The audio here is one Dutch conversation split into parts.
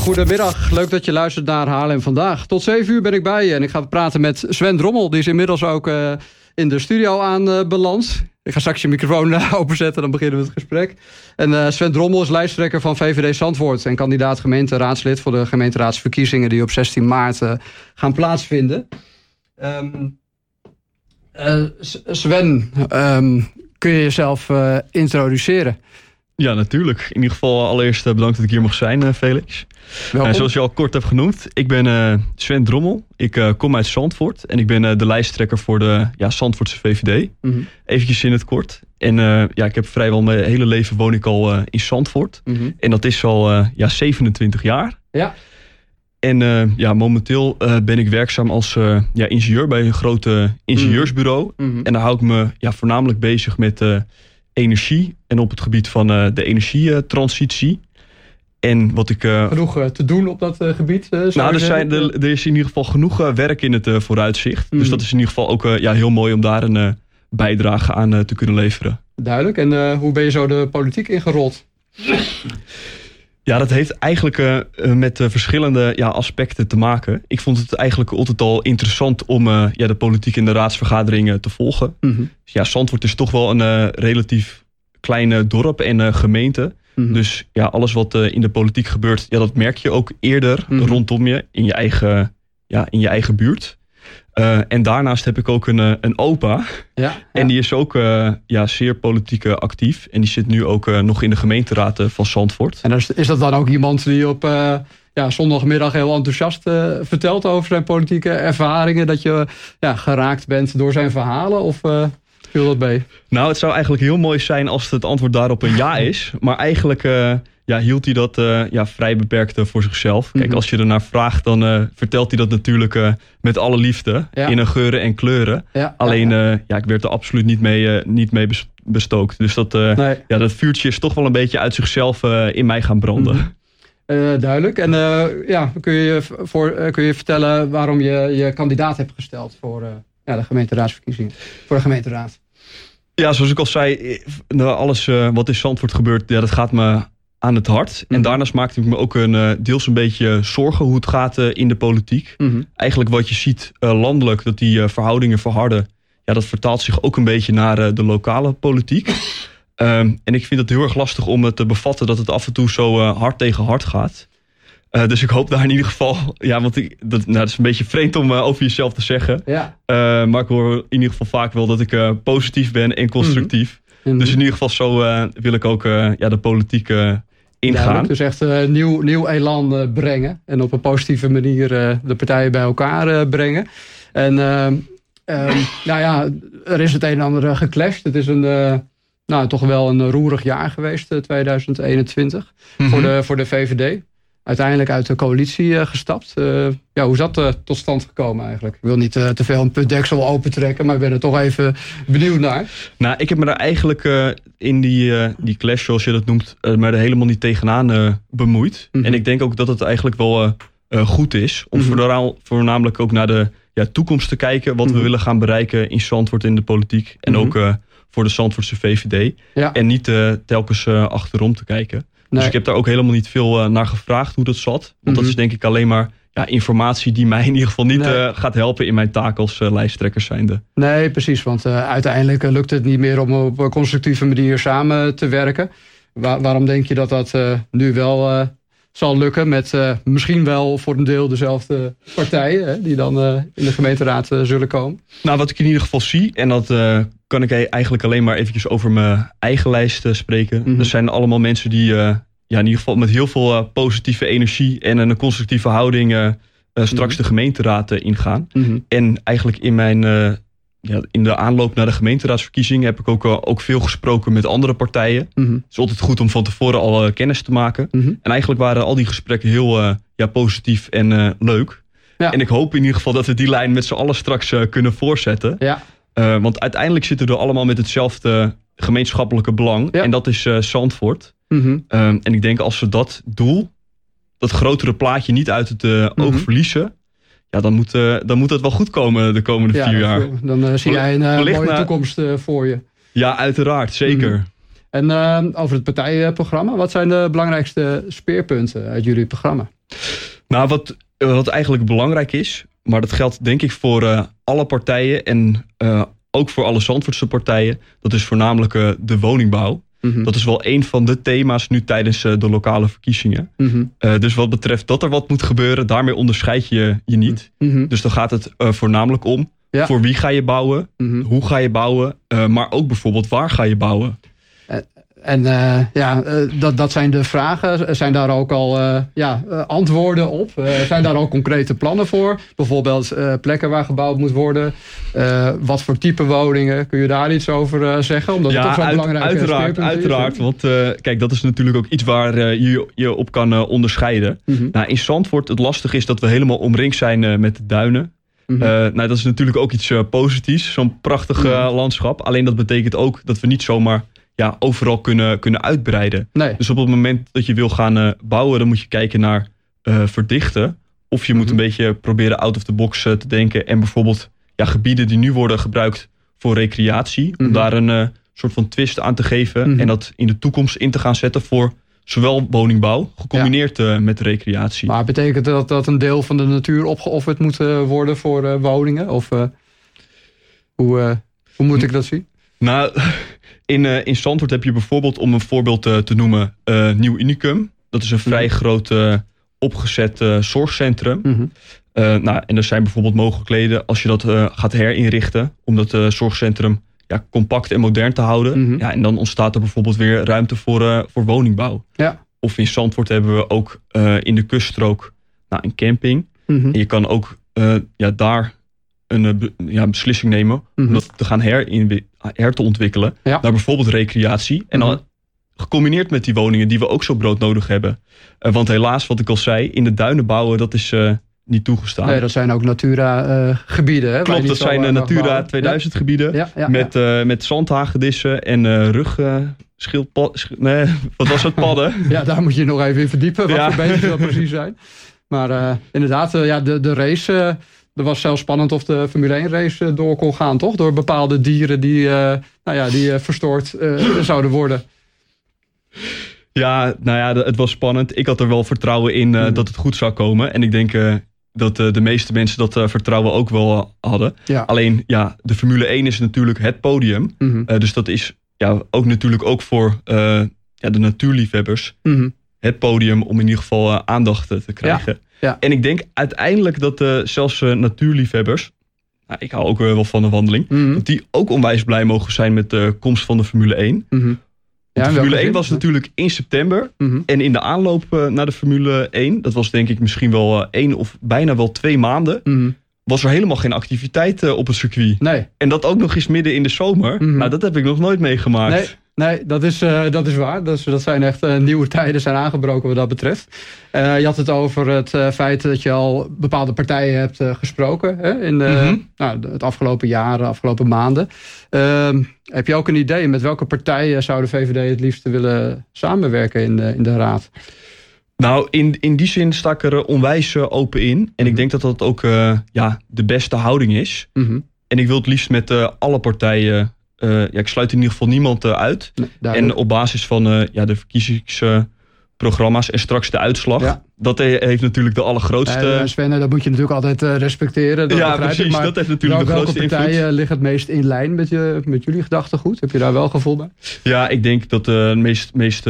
Goedemiddag, leuk dat je luistert naar Haarlem Vandaag. Tot 7 uur ben ik bij je en ik ga praten met Sven Drommel. Die is inmiddels ook uh, in de studio aan uh, beland. Ik ga straks je microfoon uh, openzetten, dan beginnen we het gesprek. En Sven Drommel is lijsttrekker van VVD Zandvoort... en kandidaat gemeenteraadslid voor de gemeenteraadsverkiezingen... die op 16 maart gaan plaatsvinden. Um, Sven, um, kun je jezelf introduceren? Ja, natuurlijk. In ieder geval allereerst bedankt dat ik hier mag zijn, Felix. Uh, zoals je al kort hebt genoemd, ik ben uh, Sven Drommel. Ik uh, kom uit Zandvoort en ik ben de lijsttrekker voor de ja, Zandvoortse VVD. Mm -hmm. Eventjes in het kort. En ja, ik heb vrijwel mijn hele leven woon ik al in Zandvoort. Mm -hmm. En dat is al ja, 27 jaar. Ja. En ja, momenteel ben ik werkzaam als ja, ingenieur bij een grote ingenieursbureau. Mm -hmm. En daar hou ik me ja, voornamelijk bezig met energie en op het gebied van de energietransitie. En wat ik, uh, genoeg uh, te doen op dat uh, gebied? nou, er, zijn, er, er, is in ieder geval genoeg werk in het vooruitzicht. Mm. Dus dat is in ieder geval ook ja, heel mooi om daar een bijdrage aan te kunnen leveren. Duidelijk. En hoe ben je zo de politiek ingerold? Ja, dat heeft eigenlijk met verschillende ja, aspecten te maken. Ik vond het eigenlijk altijd al interessant om ja, de politiek in de raadsvergaderingen te volgen. Mm -hmm. Ja, Zandvoort is toch wel een relatief kleine dorp en gemeente. Mhm. Dus ja, alles wat uh, in de politiek gebeurt, ja, dat merk je ook eerder mm -hmm. rondom je, in je eigen, ja, in je eigen buurt. Uh, en daarnaast heb ik ook een, een opa. Ja, en die is ook ja, zeer politiek actief. En die zit nu ook nog in de gemeenteraad van Zandvoort. En is, is dat dan ook iemand die op ja, zondagmiddag heel enthousiast vertelt over zijn politieke ervaringen? Dat je ja, geraakt bent door zijn verhalen? Of Viel dat bij? Nou, het zou eigenlijk heel mooi zijn als het antwoord daarop een ja is. Maar eigenlijk uh, ja, hield hij dat uh, ja, vrij beperkt voor zichzelf. Kijk, mhm. als je ernaar vraagt, dan uh, vertelt hij dat natuurlijk met alle liefde. Ja. In een geuren en kleuren. Ja, Alleen, ja, ja. ik werd er absoluut niet mee, niet mee bestookt. Dus dat, nee. ja, dat vuurtje is toch wel een beetje uit zichzelf in mij gaan branden. Mm duidelijk. En ja, kun je, voor, kun je vertellen waarom je je kandidaat hebt gesteld voor ja, de gemeenteraadsverkiezingen. Voor de gemeenteraad. Ja, zoals ik al zei, eh, nou, alles uh, wat in Zandvoort gebeurt, ja, dat gaat me aan het hart. En mhm. daarnaast maakte ik me ook een, uh, deels een beetje zorgen hoe het gaat in de politiek. Mm Eigenlijk wat je ziet landelijk, dat die verhoudingen verharden. Ja, dat vertaalt zich ook een beetje naar de lokale politiek. um, en ik vind het heel erg lastig om het te bevatten dat het af en toe zo hard tegen hard gaat. Uh, dus ik hoop daar in ieder geval. Ja, want ik, dat, nou, dat is een beetje vreemd om uh, over jezelf te zeggen. Ja. Uh, maar ik hoor in ieder geval vaak wel dat ik positief ben en constructief. Mm -hmm. Dus in ieder geval zo wil ik ook ja, de politiek ingaan. Dus echt nieuw, nieuw elan brengen. En op een positieve manier de partijen bij elkaar brengen. En um, nou ja, er is het een en ander geclashed. Het is een nou, toch wel een roerig jaar geweest, 2021, mm -hmm. voor, de, voor de VVD uiteindelijk uit de coalitie uh, gestapt. Uh, ja, hoe is dat uh, tot stand gekomen eigenlijk? Ik wil niet te veel een putdeksel opentrekken, maar ik ben er toch even benieuwd naar. Nou, ik heb me daar eigenlijk in die, die clash, zoals je dat noemt, maar er helemaal niet tegenaan bemoeid. Mm -hmm. En ik denk ook dat het eigenlijk wel goed is om mm -hmm. voornamelijk ook naar de ja, toekomst te kijken. Wat mm -hmm. we mhm. willen gaan bereiken in Zandvoort in de politiek. En mhm. ook voor de Zandvoortse VVD. Ja. En niet telkens achterom te kijken. Dus ik heb daar ook helemaal niet veel uh, naar gevraagd hoe dat zat. Want mm -hmm. dat is denk ik alleen maar ja, informatie die mij in ieder geval niet nee. uh, gaat helpen in mijn taak als uh, lijsttrekker zijnde. Nee, precies. Want uiteindelijk lukt het niet meer om op een constructieve manier samen te werken. Waar, waarom denk je dat dat nu wel zal lukken met misschien wel voor een deel dezelfde partijen hè, die dan in de gemeenteraad zullen komen? Nou, wat ik in ieder geval zie, en dat kan ik eigenlijk alleen maar eventjes over mijn eigen lijst spreken. Mm Er zijn allemaal mensen die uh, ja, in ieder geval met heel veel uh, positieve energie en een constructieve houding straks mm -hmm. de gemeenteraad ingaan. Mm -hmm. En eigenlijk in mijn ja, in de aanloop naar de gemeenteraadsverkiezingen heb ik ook, ook veel gesproken met andere partijen. Mm -hmm. Het is altijd goed om van tevoren al kennis te maken. En eigenlijk waren al die gesprekken heel ja, positief en leuk. Ja. En ik hoop in ieder geval dat we die lijn met z'n allen straks kunnen voortzetten. Ja. Uh, want uiteindelijk zitten we er allemaal met hetzelfde gemeenschappelijke belang. Ja. En dat is uh, Zandvoort. Mm -hmm. um, en ik denk als we dat doel, dat grotere plaatje niet uit het uh, mm -hmm. oog verliezen. Ja, dan moet, dan moet het wel goed komen de komende ja, vier jaar. Dan zie jij een mooie toekomst voor je. Ja, uiteraard. Zeker. Mm -hmm. En over het partijprogramma, wat zijn de belangrijkste speerpunten uit jullie programma? Nou, wat, wat eigenlijk belangrijk is, maar dat geldt denk ik voor alle partijen en ook voor alle Zandvoortse partijen, dat is voornamelijk de woningbouw. Mhm. Dat is wel een van de thema's nu tijdens de lokale verkiezingen. Mhm. dus wat betreft dat er wat moet gebeuren, daarmee onderscheid je je niet. Mhm. Dus dan gaat het voornamelijk om voor wie ga je bouwen? Hoe ga je bouwen? Maar ook bijvoorbeeld waar ga je bouwen? Eh, en uh, ja, dat, dat zijn de vragen. Zijn daar ook al ja, antwoorden op? zijn daar al concrete plannen voor? Bijvoorbeeld plekken waar gebouwd moet worden. wat voor type woningen? Kun je daar iets over zeggen? Omdat ja, het toch zo belangrijk uiteraard, uiteraard. Want kijk, dat is natuurlijk ook iets waar je je op kan onderscheiden. Mm nou, in Zandvoort, het lastig is dat we helemaal omringd zijn met de duinen. Mhm. Eh, nou, dat is natuurlijk ook iets uh, positiefs, zo'n prachtig uh, landschap. Alleen dat betekent ook dat we niet zomaar ja, overal kunnen, kunnen uitbreiden. Nee. Dus op het moment dat je wil gaan bouwen, dan moet je kijken naar verdichten. Of je moet mhm. een beetje proberen out of the box te denken. En bijvoorbeeld ja, gebieden die nu worden gebruikt voor recreatie. Om daar een soort van twist aan te geven. En dat in de toekomst in te gaan zetten voor zowel woningbouw, gecombineerd ja. met recreatie. Maar betekent dat dat een deel van de natuur opgeofferd moet worden voor woningen? Of hoe, hoe moet ik dat zien? Nou, in, in Zandvoort heb je bijvoorbeeld, om een voorbeeld te noemen, Nieuw Unicum. Dat is een vrij mm groot opgezet zorgcentrum. Mm -hmm. nou, en er zijn bijvoorbeeld mogelijkheden als je dat gaat herinrichten, om dat zorgcentrum ja, compact en modern te houden. Mhm. ja, en dan ontstaat er bijvoorbeeld weer ruimte voor, uh, voor woningbouw. Ja. Of in Zandvoort hebben we ook uh, in de kuststrook nou, een camping. Mhm. En je kan ook uh, ja, daar een ja, beslissing nemen om mhm. dat te gaan her, her te ontwikkelen. Ja. Naar bijvoorbeeld recreatie. En dan gecombineerd met die woningen die we ook zo broodnodig hebben. want helaas, wat ik al zei, in de duinen bouwen, dat is niet toegestaan. Nee, dat zijn ook Natura-gebieden. Uh, Klopt, dat zijn Natura 2000 gebieden. Ja, ja, met, met zandhagedissen en rug... schildpad, nee, wat was het? Padden. ja, daar moet je nog even in verdiepen. Wat voor beestjes dat precies zijn. Maar inderdaad, ja, de, de race... er was zelfs spannend of de Formule 1 race door kon gaan, toch? Door bepaalde dieren die, nou ja, die verstoord zouden worden. Ja, nou ja, het was spannend. Ik had er wel vertrouwen in uh, dat het goed zou komen. En ik denk uh, dat uh, de meeste mensen dat vertrouwen ook wel hadden. Ja. Alleen, ja, de Formule 1 is natuurlijk het podium. Mm -hmm. dus dat is ja, ook natuurlijk ook voor ja, de natuurliefhebbers mm -hmm. Het podium om in ieder geval aandacht te krijgen. Ja. Ja. En ik denk uiteindelijk dat zelfs natuurliefhebbers, nou, ik hou ook wel van een wandeling, mm -hmm. dat die ook onwijs blij mogen zijn met de komst van de Formule 1. Ja, de Formule 1 was natuurlijk in september. Mhm. En in de aanloop naar de Formule 1, dat was denk ik misschien wel één of bijna wel twee maanden, was er helemaal geen activiteit op het circuit. Nee. En dat ook nog eens midden in de zomer. Mm Nou, dat heb ik nog nooit meegemaakt. Nee. Nee, dat is, uh, dat is waar. Dat, is, dat zijn echt uh, nieuwe tijden zijn aangebroken wat dat betreft. Uh, je had het over het feit dat je al bepaalde partijen hebt gesproken hè, in mm -hmm. nou, het afgelopen jaar, de afgelopen maanden. Ehm, heb je ook een idee met welke partijen zou de VVD het liefst willen samenwerken in de, in de raad? Nou, in, in die zin sta ik er onwijs open in. En mm -hmm. ik mhm. denk dat dat ook ja, de beste houding is. Mm -hmm. En ik wil het liefst met alle partijen uh, ja, ik sluit in ieder geval niemand uh, uit. Nee, en op basis van uh, ja, de verkiezingsprogramma's en straks de uitslag. Ja. Dat heeft natuurlijk de allergrootste... Sven, dat moet je natuurlijk altijd respecteren. Dat ja, precies. Ik, maar dat heeft natuurlijk de grootste invloed. Welke partijen liggen het meest in lijn met, je, met jullie gedachtegoed? Heb je daar wel gevoel bij? Ja, ik denk dat de meest, meest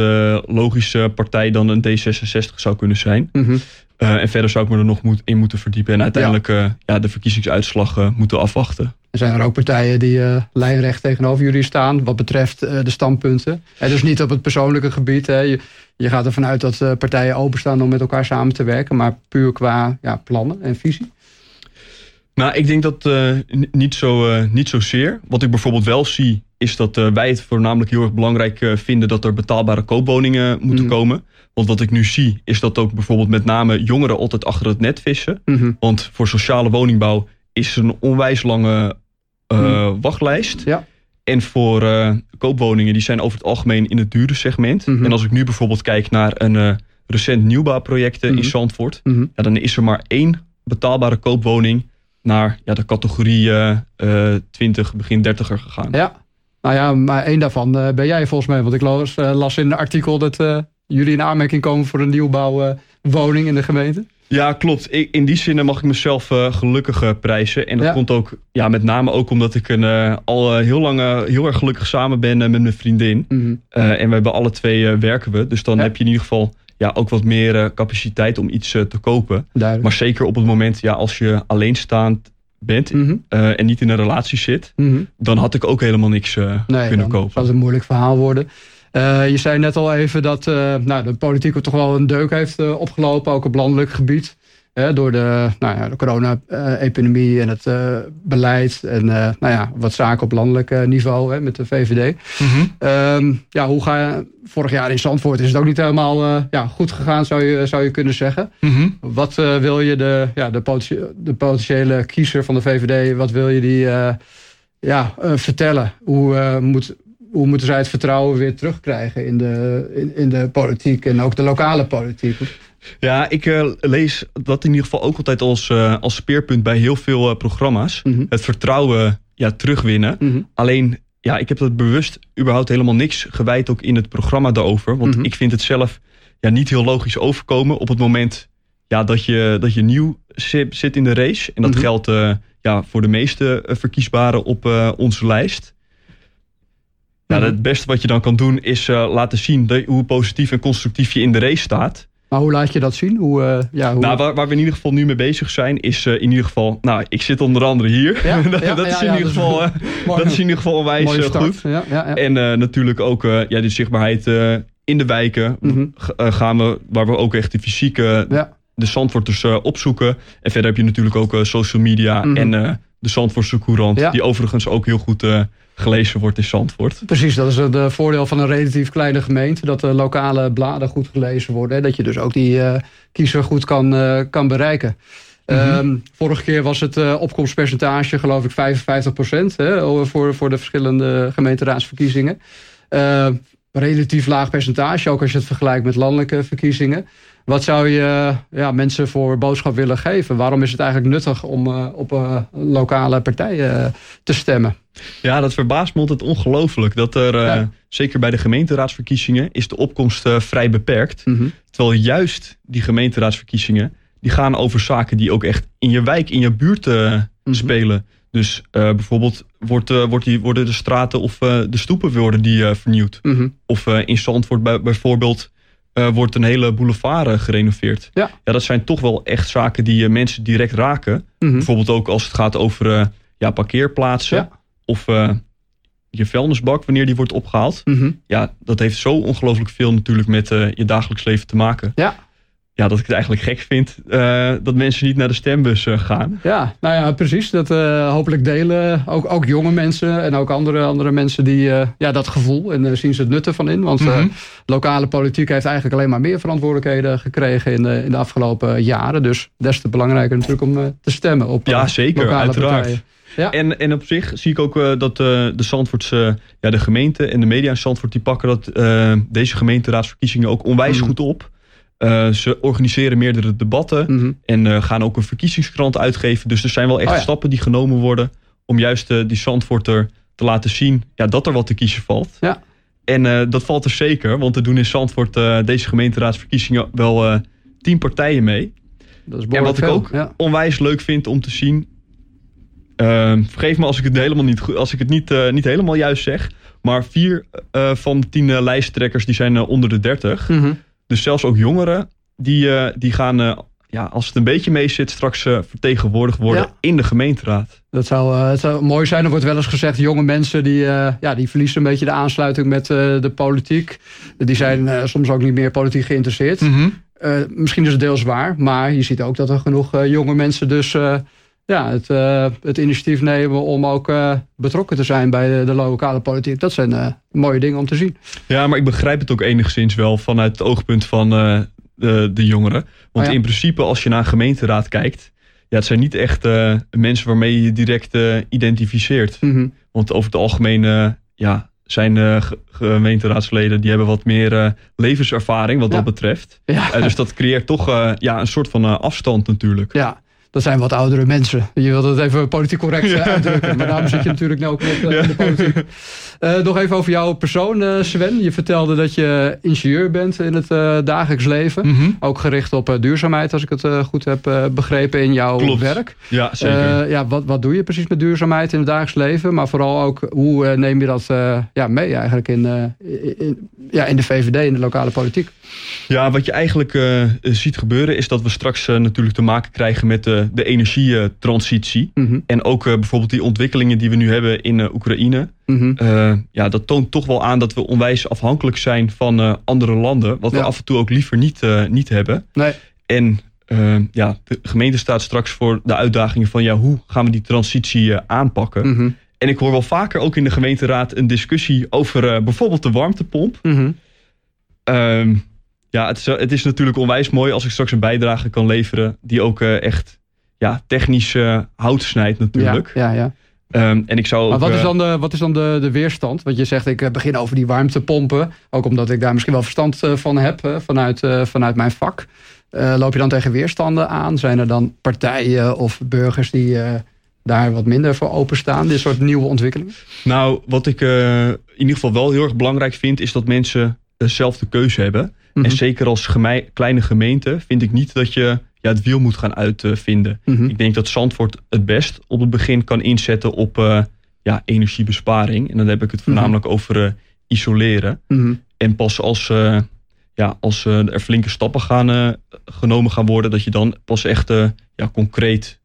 logische partij dan een D66 zou kunnen zijn. Mm -hmm. Uh, en verder zou ik me er nog moet, in moeten verdiepen. En uiteindelijk ja. Uh, ja de verkiezingsuitslag uh, moeten afwachten. Er zijn er ook partijen die lijnrecht tegenover jullie staan. Wat betreft de standpunten. En dus niet op het persoonlijke gebied. Hè. Je, je, gaat ervan uit dat partijen openstaan om met elkaar samen te werken. Maar puur qua ja, plannen en visie. Nou, ik denk dat niet, zo, niet zozeer. Wat ik bijvoorbeeld wel zie, is dat wij het voornamelijk heel erg belangrijk vinden dat er betaalbare koopwoningen moeten mm. komen. Want wat ik nu zie, is dat ook bijvoorbeeld met name jongeren altijd achter het net vissen. Mm Want voor sociale woningbouw is er een onwijs lange uh, mm. wachtlijst. Ja. En voor uh, koopwoningen, die zijn over het algemeen in het dure segment. -hmm. En als ik nu bijvoorbeeld kijk naar een uh, recent nieuwbouwproject in mhm. Zandvoort. Ja, dan is er maar één betaalbare koopwoning naar ja, de categorie 20, begin 30er gegaan. Ja. Nou ja, maar één daarvan ben jij volgens mij. Want ik las, las in een artikel dat jullie in aanmerking komen voor een nieuwbouwwoning in de gemeente. Ja, klopt. in die zin mag ik mezelf uh, gelukkig uh, prijzen. En dat komt ook ja, met name ook omdat ik een, uh, al heel lang heel erg gelukkig samen ben met mijn vriendin. Mhm. en we hebben alle twee werken we. Dus dan heb je in ieder geval ja, ook wat meer capaciteit om iets te kopen. Maar zeker op het moment ja, als je alleenstaand bent mhm. en niet in een relatie zit, mhm. dan had ik ook helemaal niks nee, kunnen kopen. Dat is een moeilijk verhaal worden. Uh, je zei net al even dat nou, de politiek toch wel een deuk heeft opgelopen, ook op landelijk gebied. Door de, nou ja, de corona-epidemie en het beleid en nou ja, wat zaken op landelijk niveau met de VVD. Mm -hmm. ja, hoe ga je, vorig jaar in Zandvoort is het ook niet helemaal ja, goed gegaan, zou je, zou je kunnen zeggen. Mm -hmm. Wat wil je de, ja, de, potentiële, de potentiële kiezer van de VVD, wat wil je die ja, vertellen? Hoe moet hoe moeten zij het vertrouwen weer terugkrijgen in de, in, in de politiek en ook de lokale politiek? Ja, ik uh, lees dat in ieder geval ook altijd als, uh, als speerpunt bij heel veel uh, programma's. Mm -hmm. Het vertrouwen ja, terugwinnen. Mm -hmm. Alleen, ja, ik heb dat bewust überhaupt helemaal niks gewijd ook in het programma daarover. Want mm -hmm. ik vind het zelf ja, niet heel logisch overkomen op het moment ja, dat, je, dat je nieuw zit in de race. En dat geldt ja, voor de meeste verkiesbaren op onze lijst. Nou, het beste wat je dan kan doen is laten zien hoe positief en constructief je in de race staat. Maar hoe laat je dat zien? Hoe, uh, ja, hoe... Nou, waar, waar, we in ieder geval nu mee bezig zijn, is uh, in ieder geval. Nou, ik zit onder andere hier. Ja, ja, dat, is in ieder geval, dat is in ieder geval onwijs goed. En natuurlijk ook ja, die zichtbaarheid in de wijken. Mm -hmm. gaan we, waar we ook echt de fysieke. De Zandvoorters opzoeken. En verder heb je natuurlijk ook social media mm -hmm. en de Zandvoortse Courant. Die overigens ook heel goed gelezen wordt in Zandvoort. Precies, dat is het eh, voordeel van een relatief kleine gemeente. Dat de lokale bladen goed gelezen worden. Hè, dat je dus ook die uh, kiezer goed kan, kan bereiken. Mm -hmm. vorige keer was het opkomstpercentage geloof ik 55 procent. Voor, voor de verschillende gemeenteraadsverkiezingen. relatief laag percentage, ook als je het vergelijkt met landelijke verkiezingen. Wat zou je ja, mensen voor boodschap willen geven? Waarom is het eigenlijk nuttig om uh, op uh, lokale partijen te stemmen? Ja, dat verbaast me altijd ongelooflijk. Dat er, ja. zeker bij de gemeenteraadsverkiezingen, is de opkomst vrij beperkt. Mm -hmm. Terwijl juist die gemeenteraadsverkiezingen, die gaan over zaken die ook echt in je wijk, in je buurt mm -hmm. spelen. Dus bijvoorbeeld wordt, wordt die, worden de straten of de stoepen worden die vernieuwd. Mm -hmm. Of in Zandvoort bij, bijvoorbeeld uh, wordt een hele boulevard uh, gerenoveerd. Ja. ja, dat zijn toch wel echt zaken die uh, mensen direct raken. Mm Bijvoorbeeld ook als het gaat over ja, parkeerplaatsen. Ja. Of je vuilnisbak, wanneer die wordt opgehaald. Mm -hmm. Ja, dat heeft zo ongelooflijk veel natuurlijk met je dagelijks leven te maken. Ja ja, dat ik het eigenlijk gek vind uh, dat mensen niet naar de stembus uh, gaan. Ja, nou ja, precies. Dat uh, hopelijk delen ook, ook jonge mensen en ook andere, andere mensen die ja, dat gevoel en zien ze het nut ervan in. Want mm -hmm. lokale politiek heeft eigenlijk alleen maar meer verantwoordelijkheden gekregen in de, in de afgelopen jaren. Dus des te belangrijker natuurlijk om te stemmen op Ja, zeker, lokale uiteraard. Partijen. Ja. En, en op zich zie ik ook uh, dat uh, de Zandvoortse, ja, de gemeente en de media in Zandvoort, die pakken dat, uh, deze gemeenteraadsverkiezingen ook onwijs mm. goed op. Uh, ze organiseren meerdere debatten mm -hmm. en uh, gaan ook een verkiezingskrant uitgeven. Dus er zijn wel echt oh ja. stappen die genomen worden om juist uh, die Zandvoorter te laten zien ja, dat er wat te kiezen valt. Ja. En dat valt er zeker, want er doen in Zandvoort deze gemeenteraadsverkiezingen wel tien partijen mee. Dat is en wat ik ook ja. onwijs leuk vind om te zien. vergeef me als ik het helemaal niet, goed, als ik het niet, niet helemaal juist zeg. Maar vier van de tien lijsttrekkers die zijn onder de dertig. Mm -hmm. Dus zelfs ook jongeren, die, uh, die gaan, uh, ja, als het een beetje mee zit, straks uh, vertegenwoordigd worden ja. in de gemeenteraad. Dat zou, het zou mooi zijn. Er wordt wel eens gezegd, jonge mensen die, ja, die verliezen een beetje de aansluiting met de politiek. Die zijn soms ook niet meer politiek geïnteresseerd. Mm -hmm. misschien is het deels waar, maar je ziet ook dat er genoeg jonge mensen dus ja, het, uh, het initiatief nemen om ook uh, betrokken te zijn bij de, de lokale politiek. Dat zijn uh, mooie dingen om te zien. Ja, maar ik begrijp het ook enigszins wel vanuit het oogpunt van de, de jongeren. Want oh ja. in principe, als je naar een gemeenteraad kijkt, ja, het zijn niet echt mensen waarmee je je direct identificeert. Mm -hmm. Want over het algemeen ja, zijn gemeenteraadsleden die hebben wat meer levenservaring wat ja. dat betreft. Ja. dus dat creëert toch ja, een soort van afstand natuurlijk. Ja. Dat zijn wat oudere mensen. Je wilt het even politiek correct uitdrukken. maar daarom zit je natuurlijk nu ook met in de politiek. nog even over jouw persoon, Sven. Je vertelde dat je ingenieur bent in het dagelijks leven. Mhm. Ook gericht op duurzaamheid, als ik het goed heb begrepen in jouw werk. Ja, zeker. ja, wat, wat doe je precies met duurzaamheid in het dagelijks leven? Maar vooral ook, hoe neem je dat ja, mee eigenlijk in, in, ja, in de VVD, in de lokale politiek? Ja, wat je eigenlijk ziet gebeuren is dat we straks natuurlijk te maken krijgen met de, de energietransitie. Mm -hmm. En ook uh, bijvoorbeeld die ontwikkelingen die we nu hebben in Oekraïne. Mm -hmm. ja, dat toont toch wel aan dat we onwijs afhankelijk zijn van andere landen. Wat ja. we af en toe ook liever niet, niet hebben. Nee. En ja, de gemeente staat straks voor de uitdagingen van ja, hoe gaan we die transitie aanpakken. Mm -hmm. En ik hoor wel vaker ook in de gemeenteraad een discussie over bijvoorbeeld de warmtepomp. Um, ja, het is, het is natuurlijk onwijs mooi als ik straks een bijdrage kan leveren die ook uh, echt ja, technisch uh, hout snijdt natuurlijk. Ja, ja. ja. Um, en ik zou maar wat is dan, de, wat is dan de, de weerstand? Want je zegt, ik begin over die warmtepompen. Ook omdat ik daar misschien wel verstand van heb vanuit, vanuit mijn vak. Uh, loop je dan tegen weerstanden aan? Zijn er dan partijen of burgers die daar wat minder voor openstaan? Dit soort nieuwe ontwikkelingen? Nou, wat ik in ieder geval wel heel erg belangrijk vind... is dat mensen zelf de keuze hebben. En mhm. zeker als kleine gemeente vind ik niet dat je ja, het wiel moet gaan uitvinden. Mhm. Ik denk dat Zandvoort het best op het begin kan inzetten op uh, ja, energiebesparing. En dan heb ik het voornamelijk mhm. over uh, isoleren. En pas als, uh, ja, als er flinke stappen gaan, genomen gaan worden, dat je dan pas echt ja, concreet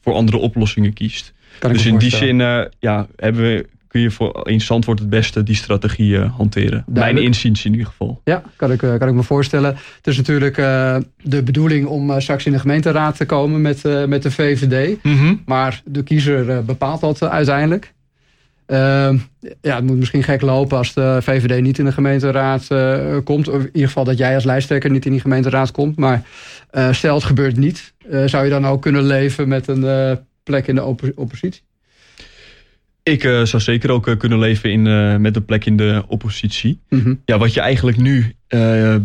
voor andere oplossingen kiest. dus in die zin ja, hebben we kun je voor in Zandvoort het beste die strategie uh, hanteren. Duidelijk. Mijn inziens in ieder geval. Ja, kan ik, kan ik me voorstellen. Het is natuurlijk uh, de bedoeling om uh, straks in de gemeenteraad te komen met, met de VVD. Mm -hmm. Maar de kiezer bepaalt dat uiteindelijk. Ehm, ja, het moet misschien gek lopen als de VVD niet in de gemeenteraad komt. Of in ieder geval dat jij als lijsttrekker niet in die gemeenteraad komt. Maar stel het gebeurt niet. zou je dan ook kunnen leven met een plek in de op oppositie? Ik uh, zou zeker ook uh, kunnen leven in, uh, met een plek in de oppositie. Mm -hmm. Ja, wat je eigenlijk nu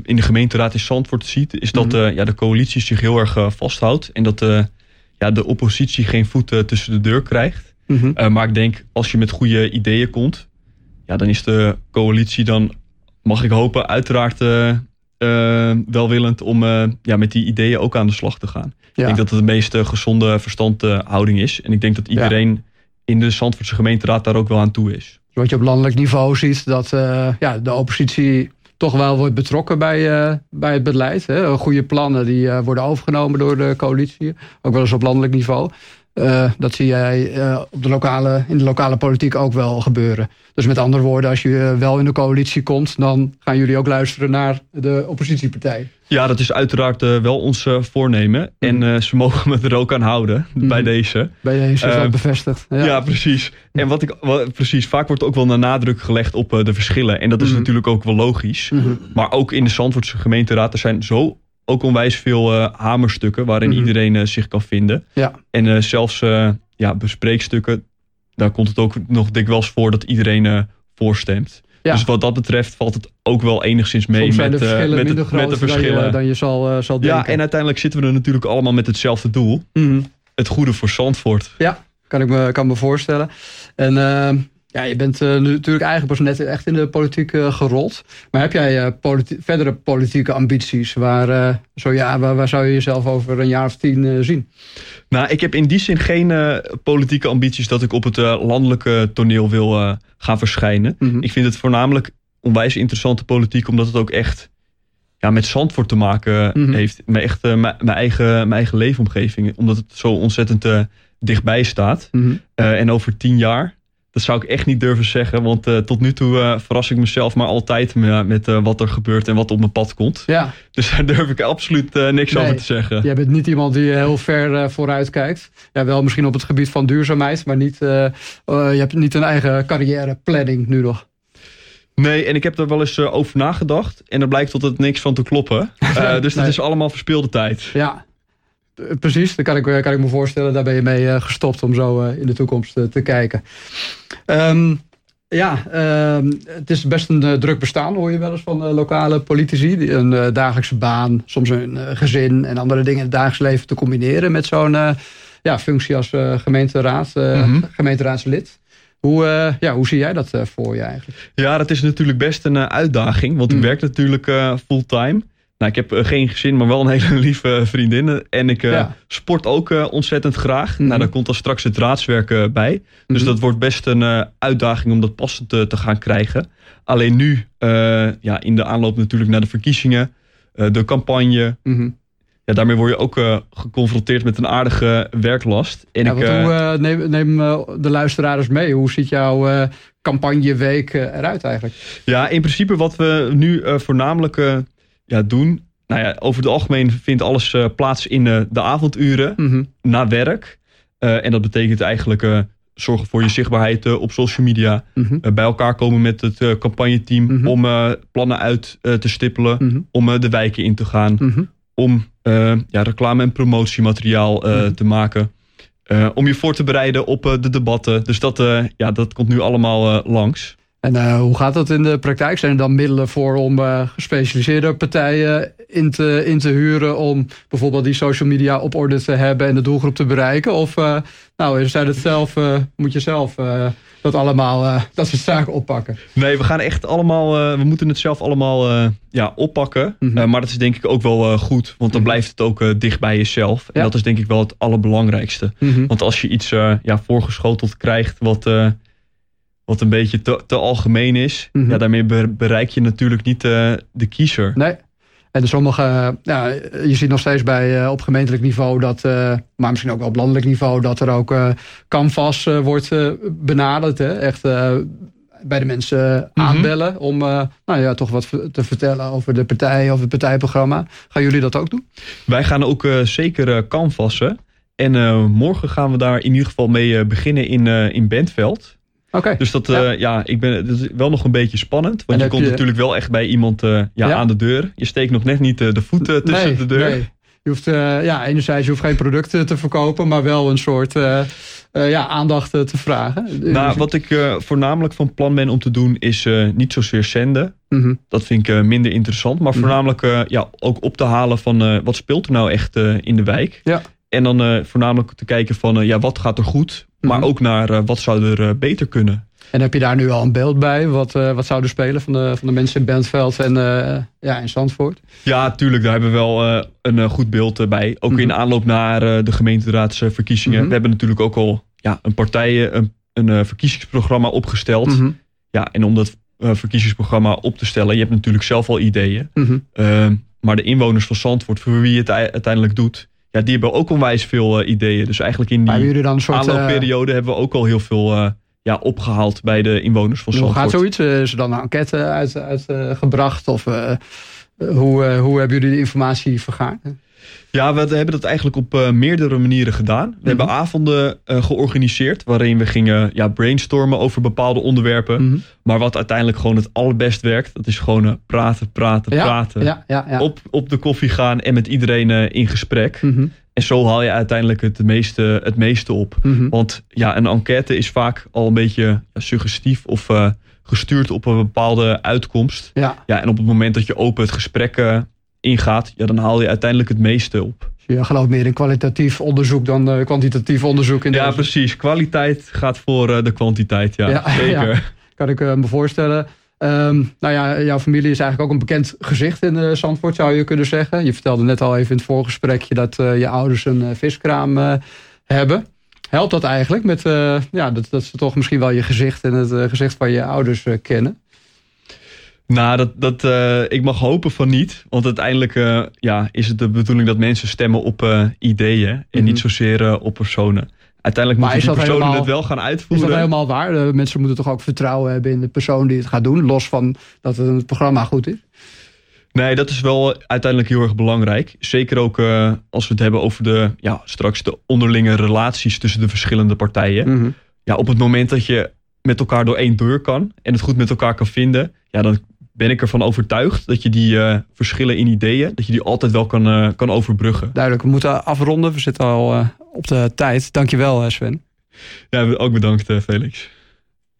in de gemeenteraad in Zandvoort ziet... is dat mm -hmm. ja, de coalitie zich heel erg vasthoudt. En dat ja, de oppositie geen voeten tussen de deur krijgt. Mm -hmm. maar ik denk, als je met goede ideeën komt... Ja, dan is de coalitie dan, mag ik hopen, uiteraard welwillend... om ja, met die ideeën ook aan de slag te gaan. Ja. Ik denk dat het de meest gezonde verstandhouding is. En ik denk dat iedereen... Ja in de Zandvoortse gemeenteraad daar ook wel aan toe is. Wat je op landelijk niveau ziet, dat uh, ja, de oppositie toch wel wordt betrokken bij, uh, bij het beleid. Hè. Goede plannen die uh, worden overgenomen door de coalitie. Ook wel eens op landelijk niveau. Uh, dat zie jij uh, op de lokale, in de lokale politiek ook wel gebeuren. Dus met andere woorden, als je wel in de coalitie komt... dan gaan jullie ook luisteren naar de oppositiepartij. Ja, dat is uiteraard wel ons voornemen. Mm. En ze mogen me er ook aan houden, mm. bij deze. Bij deze is dat bevestigd. Ja. ja, precies. En wat ik, wat, precies, vaak wordt ook wel een nadruk gelegd op de verschillen. En dat is mm. natuurlijk ook wel logisch. -hmm. Maar ook in de Zandvoortse gemeenteraad, er zijn zo ook onwijs veel uh, hamerstukken waarin mm -hmm. iedereen uh, zich kan vinden. Ja. En uh, zelfs ja, bespreekstukken, daar komt het ook nog dikwijls voor dat iedereen voorstemt. Ja. Dus wat dat betreft valt het ook wel enigszins mee met, de met, het, met de verschillen. Dan je, dan je zal, zal denken. Ja, en uiteindelijk zitten we er natuurlijk allemaal met hetzelfde doel. Mm -hmm. Het goede voor Zandvoort. Ja, kan ik me, kan me voorstellen. En ja, je bent uh, natuurlijk eigenlijk pas net echt in de politiek uh, gerold. Maar heb jij uh, politi verdere politieke ambities? Waar, zo ja, waar, waar, zou je jezelf over een jaar of tien zien? Nou, ik heb in die zin geen politieke ambities dat ik op het landelijke toneel wil gaan verschijnen. Mm -hmm. Ik vind het voornamelijk onwijs interessante politiek, omdat het ook echt ja, met Zandvoort te maken mm -hmm. heeft. Met echt mijn eigen, mijn eigen leefomgeving. Omdat het zo ontzettend dichtbij staat. Mm -hmm. en over tien jaar dat zou ik echt niet durven zeggen. Want uh, tot nu toe uh, verras ik mezelf maar altijd met, met uh, wat er gebeurt en wat op mijn pad komt. Ja. Dus daar durf ik absoluut niks nee, over te zeggen. Jij bent niet iemand die heel ver vooruit kijkt. Ja, wel misschien op het gebied van duurzaamheid, maar niet, je hebt niet een eigen carrièreplanning nu nog. Nee, en ik heb er wel eens over nagedacht. En er blijkt tot het niks van te kloppen. dus nee. dat is allemaal verspilde tijd. Ja, Precies, daar kan ik, kan ik me voorstellen. Daar ben je mee gestopt om zo in de toekomst te kijken. Um, Ja, ehm, het is best een druk bestaan, hoor je wel eens van lokale politici. Een dagelijkse baan, soms een gezin en andere dingen in het dagelijks leven te combineren met zo'n ja, functie als gemeenteraad, mm gemeenteraadslid. Hoe, ja, hoe zie jij dat voor je eigenlijk? Ja, dat is natuurlijk best een uitdaging, want ik mm. werk natuurlijk fulltime. Nou, ik heb eh, geen gezin, maar wel een hele lieve vriendin. En ik uh, sport ook uh, ontzettend graag. Nou, mhm. daar komt dan straks het raadswerk bij. Dus mhm. dat wordt best een uitdaging om dat passend te, te gaan krijgen. Alleen nu, ja, in de aanloop natuurlijk naar de verkiezingen, de campagne. Mhm. Ja, daarmee word je ook geconfronteerd met een aardige werklast. En ja, ik, hoe, neem, neem de luisteraars mee. Hoe ziet jouw campagneweek eruit eigenlijk? Ja, in principe wat we nu voornamelijk ja, doen. Nou ja, over het algemeen vindt alles uh, plaats in uh, de avonduren mm na werk. Uh, en dat betekent eigenlijk zorgen voor je zichtbaarheid op social media. Mm bij elkaar komen met het campagneteam mm om plannen uit te stippelen. Mhm. Om de wijken in te gaan. Mhm. Om ja, reclame- en promotiemateriaal te maken. om je voor te bereiden op de debatten. Dus dat, ja, dat komt nu allemaal langs. En uh, hoe gaat dat in de praktijk? Zijn er dan middelen voor om uh, gespecialiseerde partijen in te, in te huren om bijvoorbeeld die social media op orde te hebben en de doelgroep te bereiken? Of uh, nou, zijn het zelf, moet je zelf dat allemaal, dat soort zaken oppakken? Nee, we gaan echt allemaal, we moeten het zelf allemaal ja, oppakken. Mm -hmm. maar dat is denk ik ook wel goed, want dan mm -hmm. blijft het ook dicht bij jezelf. En ja. dat is denk ik wel het allerbelangrijkste. Mm -hmm. Want als je iets ja, voorgeschoteld krijgt wat wat een beetje te, te algemeen is. Mm -hmm. Ja, daarmee bereik je natuurlijk niet uh, de kiezer. Nee. En sommige, ja, je ziet nog steeds bij uh, op gemeentelijk niveau dat, uh, maar misschien ook wel op landelijk niveau, dat er ook canvas wordt benaderd. Hè? Echt bij de mensen mhm. aanbellen om nou ja, toch wat te vertellen over de partij of het partijprogramma. Gaan jullie dat ook doen? Wij gaan ook zeker canvassen. En morgen gaan we daar in ieder geval mee beginnen in, in Bentveld. Okay. Dus dat, ja. Uh, ja, ik ben, dat is wel nog een beetje spannend. Want je komt natuurlijk wel echt bij iemand uh, ja, ja, aan de deur. Je steekt nog net niet uh, de voeten tussen nee, de deur. Nee. Je hoeft, ja, enerzijds je hoeft geen producten te verkopen, maar wel een soort ja, aandacht te vragen. Nou, wat ik voornamelijk van plan ben om te doen, is niet zozeer zenden. Mm -hmm. Dat vind ik minder interessant. Maar mhm. voornamelijk ja, ook op te halen van wat speelt er nou echt in de wijk. Ja. En dan voornamelijk te kijken van ja, wat gaat er goed? Maar mhm. ook naar uh, wat zou er beter kunnen. En heb je daar nu al een beeld bij? Wat, uh, wat zouden spelen van de, van de mensen in Bentveld en ja, in Zandvoort? Ja, tuurlijk. Daar hebben we wel een goed beeld bij. Ook mm -hmm. in aanloop naar de gemeenteraadsverkiezingen. Mm -hmm. We hebben natuurlijk ook al ja, een partij, een, een verkiezingsprogramma opgesteld. Mm -hmm. Ja, en om dat verkiezingsprogramma op te stellen, je hebt natuurlijk zelf al ideeën. Mhm. Ehm, maar de inwoners van Zandvoort, voor wie je het uiteindelijk doet, ja, die hebben ook onwijs veel uh, ideeën. Dus eigenlijk in die dan soort, aanloopperiode uh, hebben we ook al heel veel uh, ja, opgehaald bij de inwoners van Zandvoort. Hoe gaat zoiets? Is er dan een enquête uitgebracht? Uit, of hoe, hoe hebben jullie de informatie vergaard? Ja, we hebben dat eigenlijk op uh, meerdere manieren gedaan. We hebben mhm. avonden uh, georganiseerd waarin we gingen ja, brainstormen over bepaalde onderwerpen. Mhm. Maar wat uiteindelijk gewoon het allerbest werkt, dat is gewoon uh, praten, praten, ja, praten. Ja, ja, op, op de koffie gaan en met iedereen in gesprek. Mhm. En zo haal je uiteindelijk het meeste, het meeste op. Want ja, een enquête is vaak al een beetje suggestief of gestuurd op een bepaalde uitkomst. Ja. Ja, en op het moment dat je open het gesprek ingaat, ja, dan haal je uiteindelijk het meeste op. Je gelooft meer in kwalitatief onderzoek dan uh, kwantitatief onderzoek. In ja, precies. Kwaliteit gaat voor uh, de kwantiteit. Ja, ja zeker. Ja, kan ik uh, me voorstellen. Um, nou ja, jouw familie is eigenlijk ook een bekend gezicht in Zandvoort, zou je kunnen zeggen. Je vertelde net al even in het voorgesprekje dat je ouders een viskraam hebben. Helpt dat eigenlijk met ja, dat, dat ze toch misschien wel je gezicht en het gezicht van je ouders kennen? Nou, dat, dat, uh, ik mag hopen van niet. Want uiteindelijk uh, ja, is het de bedoeling dat mensen stemmen op uh, ideeën. En mm -hmm. niet zozeer op personen. Uiteindelijk moeten die personen helemaal, het wel gaan uitvoeren. Is dat helemaal waar? De mensen moeten toch ook vertrouwen hebben in de persoon die het gaat doen. Los van dat het, programma goed is. Nee, dat is wel uiteindelijk heel erg belangrijk. Zeker ook als we het hebben over de, ja, straks de onderlinge relaties tussen de verschillende partijen. Mm -hmm. Ja, op het moment dat je met elkaar door één deur kan en het goed met elkaar kan vinden, ja, dan ben ik ervan overtuigd dat je die uh, verschillen in ideeën, dat je die altijd wel kan, uh, kan overbruggen. Duidelijk, we moeten afronden. We zitten al uh, op de tijd. Dankjewel Sven. Ja, ook bedankt Felix.